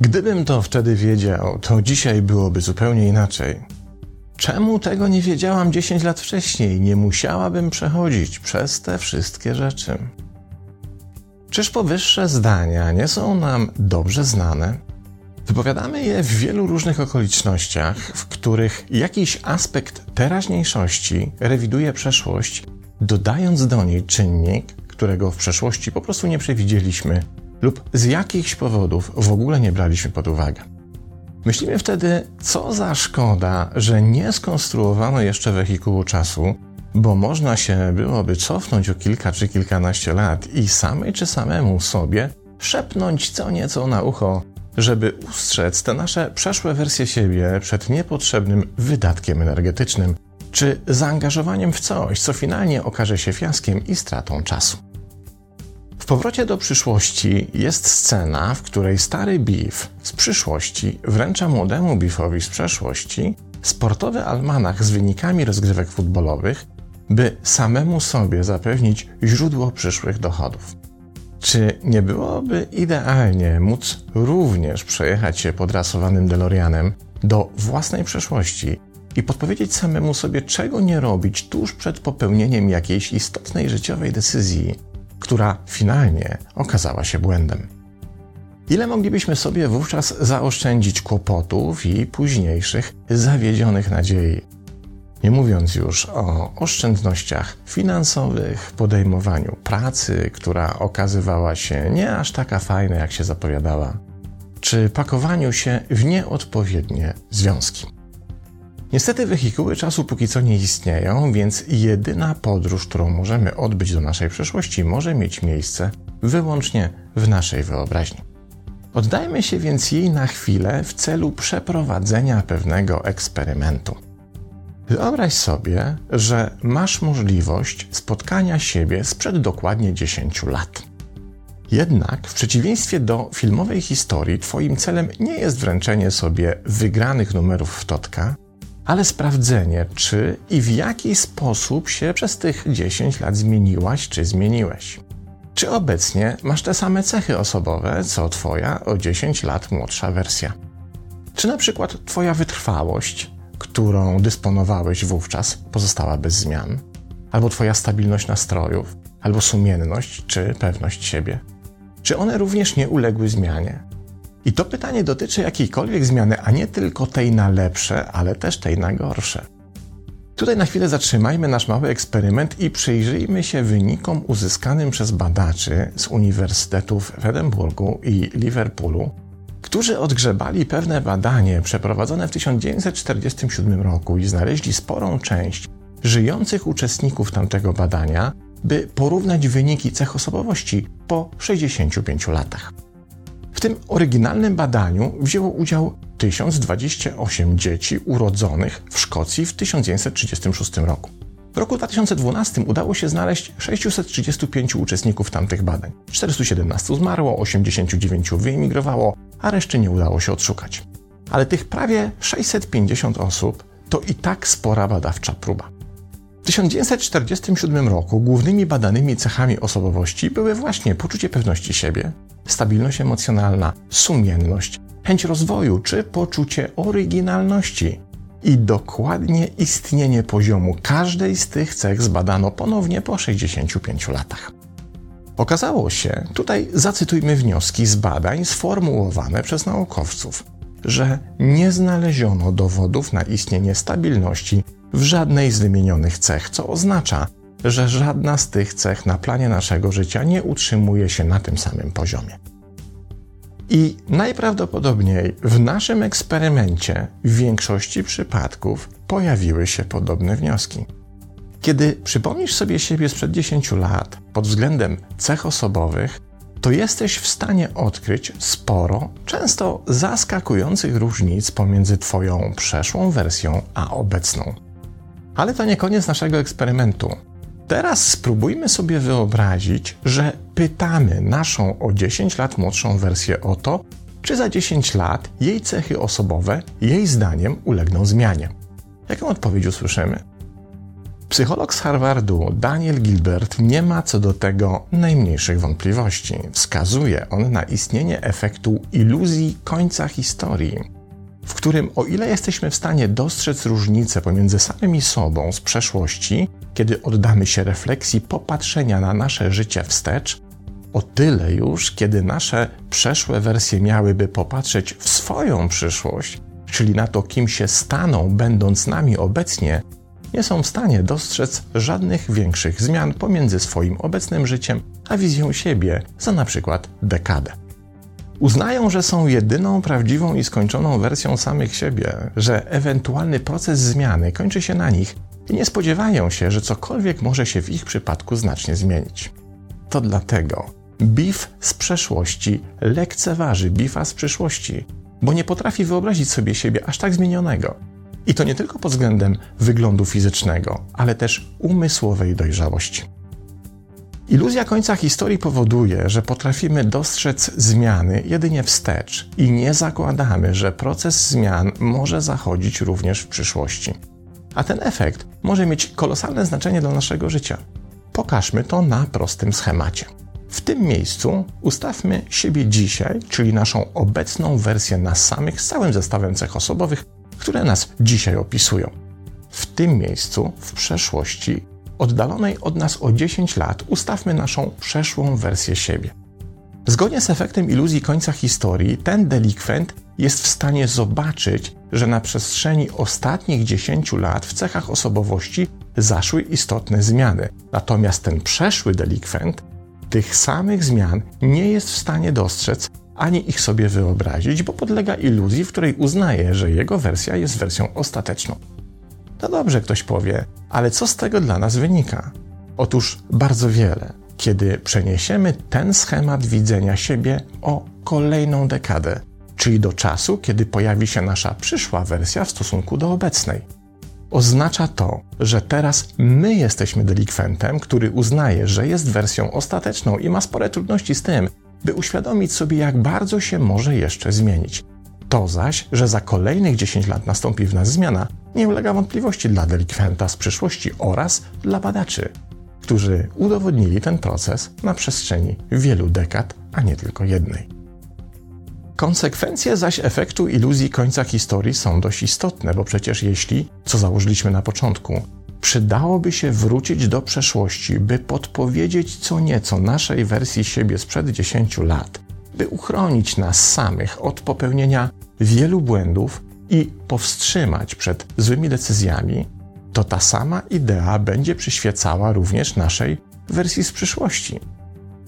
Gdybym to wtedy wiedział, to dzisiaj byłoby zupełnie inaczej. Czemu tego nie wiedziałam 10 lat wcześniej? Nie musiałabym przechodzić przez te wszystkie rzeczy. Czyż powyższe zdania nie są nam dobrze znane? Wypowiadamy je w wielu różnych okolicznościach, w których jakiś aspekt teraźniejszości rewiduje przeszłość, dodając do niej czynnik, którego w przeszłości po prostu nie przewidzieliśmy lub z jakichś powodów w ogóle nie braliśmy pod uwagę. Myślimy wtedy, co za szkoda, że nie skonstruowano jeszcze wehikułu czasu, bo można się byłoby cofnąć o kilka czy kilkanaście lat i samej czy samemu sobie szepnąć co nieco na ucho, żeby ustrzec te nasze przeszłe wersje siebie przed niepotrzebnym wydatkiem energetycznym czy zaangażowaniem w coś, co finalnie okaże się fiaskiem i stratą czasu. W powrocie do przyszłości jest scena, w której stary Beef z przyszłości wręcza młodemu Beefowi z przeszłości sportowy almanach z wynikami rozgrywek futbolowych, by samemu sobie zapewnić źródło przyszłych dochodów. Czy nie byłoby idealnie móc również przejechać się podrasowanym DeLoreanem do własnej przeszłości i podpowiedzieć samemu sobie, czego nie robić tuż przed popełnieniem jakiejś istotnej życiowej decyzji, która finalnie okazała się błędem? Ile moglibyśmy sobie wówczas zaoszczędzić kłopotów i późniejszych zawiedzionych nadziei? Nie mówiąc już o oszczędnościach finansowych, podejmowaniu pracy, która okazywała się nie aż taka fajna, jak się zapowiadała, czy pakowaniu się w nieodpowiednie związki. Niestety wehikuły czasu póki co nie istnieją, więc jedyna podróż, którą możemy odbyć do naszej przeszłości, może mieć miejsce wyłącznie w naszej wyobraźni. Oddajmy się więc jej na chwilę w celu przeprowadzenia pewnego eksperymentu. Wyobraź sobie, że masz możliwość spotkania siebie sprzed dokładnie 10 lat. Jednak, w przeciwieństwie do filmowej historii, Twoim celem nie jest wręczenie sobie wygranych numerów w totka, ale sprawdzenie, czy i w jaki sposób się przez tych 10 lat zmieniłaś czy zmieniłeś. Czy obecnie masz te same cechy osobowe, co Twoja o 10 lat młodsza wersja? Czy na przykład Twoja wytrwałość, którą dysponowałeś wówczas, pozostała bez zmian? Albo Twoja stabilność nastrojów, albo sumienność czy pewność siebie? Czy one również nie uległy zmianie? I to pytanie dotyczy jakiejkolwiek zmiany, a nie tylko tej na lepsze, ale też tej na gorsze. Tutaj na chwilę zatrzymajmy nasz mały eksperyment i przyjrzyjmy się wynikom uzyskanym przez badaczy z uniwersytetów w Edynburgu i Liverpoolu, którzy odgrzebali pewne badanie przeprowadzone w 1947 roku i znaleźli sporą część żyjących uczestników tamtego badania, by porównać wyniki cech osobowości po 65 latach. W tym oryginalnym badaniu wzięło udział 1028 dzieci urodzonych w Szkocji w 1936 roku. W roku 2012 udało się znaleźć 635 uczestników tamtych badań. 417 zmarło, 89 wyemigrowało, a reszty nie udało się odszukać. Ale tych prawie 650 osób to i tak spora badawcza próba. W 1947 roku głównymi badanymi cechami osobowości były właśnie poczucie pewności siebie, stabilność emocjonalna, sumienność, chęć rozwoju czy poczucie oryginalności. I dokładnie istnienie poziomu każdej z tych cech zbadano ponownie po 65 latach. Okazało się, tutaj zacytujmy wnioski z badań sformułowane przez naukowców, że nie znaleziono dowodów na istnienie stabilności w żadnej z wymienionych cech, co oznacza, że żadna z tych cech na planie naszego życia nie utrzymuje się na tym samym poziomie. I najprawdopodobniej w naszym eksperymencie w większości przypadków pojawiły się podobne wnioski. Kiedy przypomnisz sobie siebie sprzed 10 lat pod względem cech osobowych, to jesteś w stanie odkryć sporo, często zaskakujących różnic pomiędzy Twoją przeszłą wersją a obecną. Ale to nie koniec naszego eksperymentu. Teraz spróbujmy sobie wyobrazić, że pytamy naszą o 10 lat młodszą wersję o to, czy za 10 lat jej cechy osobowe, jej zdaniem, ulegną zmianie. Jaką odpowiedź usłyszymy? Psycholog z Harvardu Daniel Gilbert nie ma co do tego najmniejszych wątpliwości. Wskazuje on na istnienie efektu iluzji końca historii, w którym o ile jesteśmy w stanie dostrzec różnice pomiędzy samymi sobą z przeszłości, kiedy oddamy się refleksji popatrzenia na nasze życie wstecz, o tyle już, kiedy nasze przeszłe wersje miałyby popatrzeć w swoją przyszłość, czyli na to, kim się staną, będąc nami obecnie, nie są w stanie dostrzec żadnych większych zmian pomiędzy swoim obecnym życiem a wizją siebie za na przykład dekadę. Uznają, że są jedyną prawdziwą i skończoną wersją samych siebie, że ewentualny proces zmiany kończy się na nich i nie spodziewają się, że cokolwiek może się w ich przypadku znacznie zmienić. To dlatego Beef z przeszłości lekceważy Beefa z przyszłości, bo nie potrafi wyobrazić sobie siebie aż tak zmienionego. I to nie tylko pod względem wyglądu fizycznego, ale też umysłowej dojrzałości. Iluzja końca historii powoduje, że potrafimy dostrzec zmiany jedynie wstecz i nie zakładamy, że proces zmian może zachodzić również w przyszłości. A ten efekt może mieć kolosalne znaczenie dla naszego życia. Pokażmy to na prostym schemacie. W tym miejscu ustawmy siebie dzisiaj, czyli naszą obecną wersję nas samych z całym zestawem cech osobowych, które nas dzisiaj opisują. W tym miejscu, w przeszłości, oddalonej od nas o 10 lat, ustawmy naszą przeszłą wersję siebie. Zgodnie z efektem iluzji końca historii, ten delikwent jest w stanie zobaczyć, że na przestrzeni ostatnich 10 lat w cechach osobowości zaszły istotne zmiany. Natomiast ten przeszły delikwent tych samych zmian nie jest w stanie dostrzec ani ich sobie wyobrazić, bo podlega iluzji, w której uznaje, że jego wersja jest wersją ostateczną. No dobrze, ktoś powie, ale co z tego dla nas wynika? Otóż bardzo wiele, kiedy przeniesiemy ten schemat widzenia siebie o kolejną dekadę, czyli do czasu, kiedy pojawi się nasza przyszła wersja w stosunku do obecnej. Oznacza to, że teraz my jesteśmy delikwentem, który uznaje, że jest wersją ostateczną i ma spore trudności z tym, by uświadomić sobie, jak bardzo się może jeszcze zmienić. To zaś, że za kolejnych 10 lat nastąpi w nas zmiana, nie ulega wątpliwości dla delikwenta z przyszłości oraz dla badaczy, którzy udowodnili ten proces na przestrzeni wielu dekad, a nie tylko jednej. Konsekwencje zaś efektu iluzji końca historii są dość istotne, bo przecież jeśli, co założyliśmy na początku, przydałoby się wrócić do przeszłości, by podpowiedzieć co nieco naszej wersji siebie sprzed 10 lat, by uchronić nas samych od popełnienia wielu błędów i powstrzymać przed złymi decyzjami, to ta sama idea będzie przyświecała również naszej wersji z przyszłości.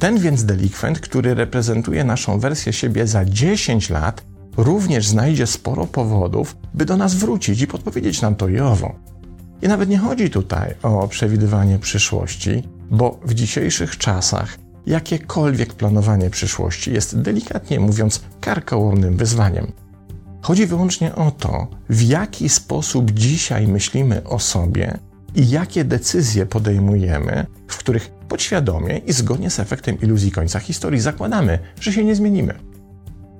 Ten więc delikwent, który reprezentuje naszą wersję siebie za 10 lat, również znajdzie sporo powodów, by do nas wrócić i podpowiedzieć nam to i owo. I nawet nie chodzi tutaj o przewidywanie przyszłości, bo w dzisiejszych czasach jakiekolwiek planowanie przyszłości jest delikatnie mówiąc karkołomnym wyzwaniem. Chodzi wyłącznie o to, w jaki sposób dzisiaj myślimy o sobie i jakie decyzje podejmujemy, w których podświadomie i zgodnie z efektem iluzji końca historii zakładamy, że się nie zmienimy.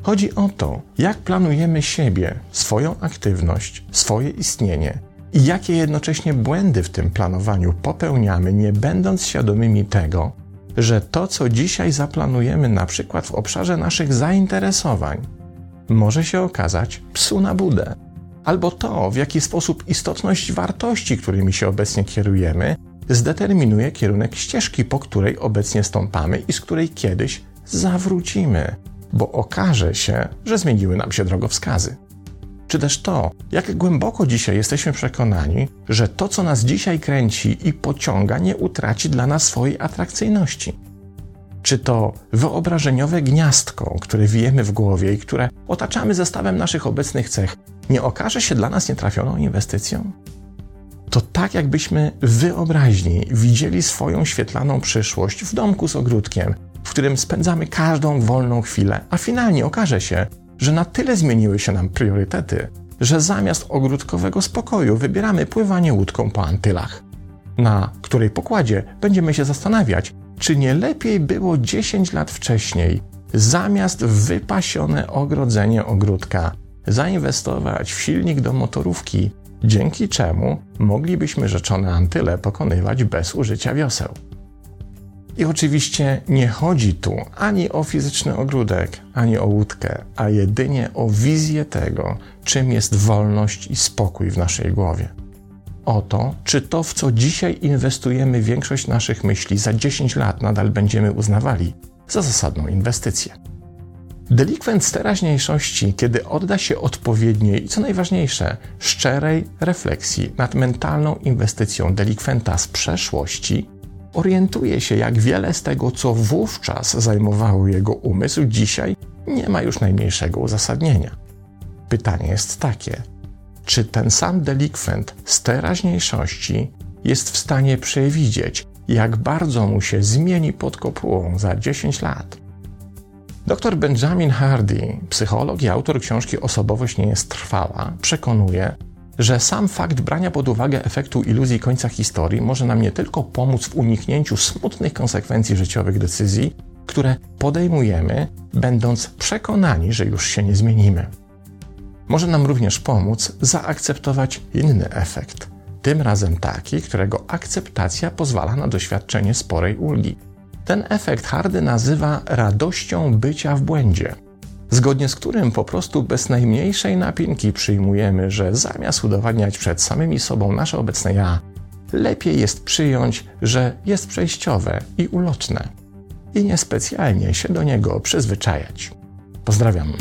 Chodzi o to, jak planujemy siebie, swoją aktywność, swoje istnienie i jakie jednocześnie błędy w tym planowaniu popełniamy, nie będąc świadomymi tego, że to, co dzisiaj zaplanujemy, na przykład w obszarze naszych zainteresowań, może się okazać psu na budę. Albo to, w jaki sposób istotność wartości, którymi się obecnie kierujemy, zdeterminuje kierunek ścieżki, po której obecnie stąpamy i z której kiedyś zawrócimy, bo okaże się, że zmieniły nam się drogowskazy. Czy też to, jak głęboko dzisiaj jesteśmy przekonani, że to, co nas dzisiaj kręci i pociąga, nie utraci dla nas swojej atrakcyjności. Czy to wyobrażeniowe gniazdko, które wijemy w głowie i które otaczamy zestawem naszych obecnych cech, nie okaże się dla nas nietrafioną inwestycją? To tak jakbyśmy wyobraźni widzieli swoją świetlaną przyszłość w domku z ogródkiem, w którym spędzamy każdą wolną chwilę, a finalnie okaże się, że na tyle zmieniły się nam priorytety, że zamiast ogródkowego spokoju wybieramy pływanie łódką po Antylach, na której pokładzie będziemy się zastanawiać, czy nie lepiej było 10 lat wcześniej, zamiast wypasione ogrodzenie ogródka, zainwestować w silnik do motorówki dzięki czemu moglibyśmy rzeczone Antyle pokonywać bez użycia wioseł. I oczywiście nie chodzi tu ani o fizyczny ogródek, ani o łódkę, a jedynie o wizję tego, czym jest wolność i spokój w naszej głowie. O to, czy to, w co dzisiaj inwestujemy większość naszych myśli, za 10 lat nadal będziemy uznawali za zasadną inwestycję. Delikwent z teraźniejszości, kiedy odda się odpowiedniej i co najważniejsze, szczerej refleksji nad mentalną inwestycją delikwenta z przeszłości, orientuje się, jak wiele z tego, co wówczas zajmowało jego umysł, dzisiaj nie ma już najmniejszego uzasadnienia. Pytanie jest takie: czy ten sam delikwent z teraźniejszości jest w stanie przewidzieć, jak bardzo mu się zmieni pod kopułą za 10 lat? Dr Benjamin Hardy, psycholog i autor książki Osobowość nie jest trwała, przekonuje, że sam fakt brania pod uwagę efektu iluzji końca historii może nam nie tylko pomóc w uniknięciu smutnych konsekwencji życiowych decyzji, które podejmujemy, będąc przekonani, że już się nie zmienimy. Może nam również pomóc zaakceptować inny efekt, tym razem taki, którego akceptacja pozwala na doświadczenie sporej ulgi. Ten efekt Hardy nazywa radością bycia w błędzie zgodnie z którym po prostu bez najmniejszej napinki przyjmujemy, że zamiast udowadniać przed samymi sobą nasze obecne ja, lepiej jest przyjąć, że jest przejściowe i uloczne i niespecjalnie się do niego przyzwyczajać. Pozdrawiam.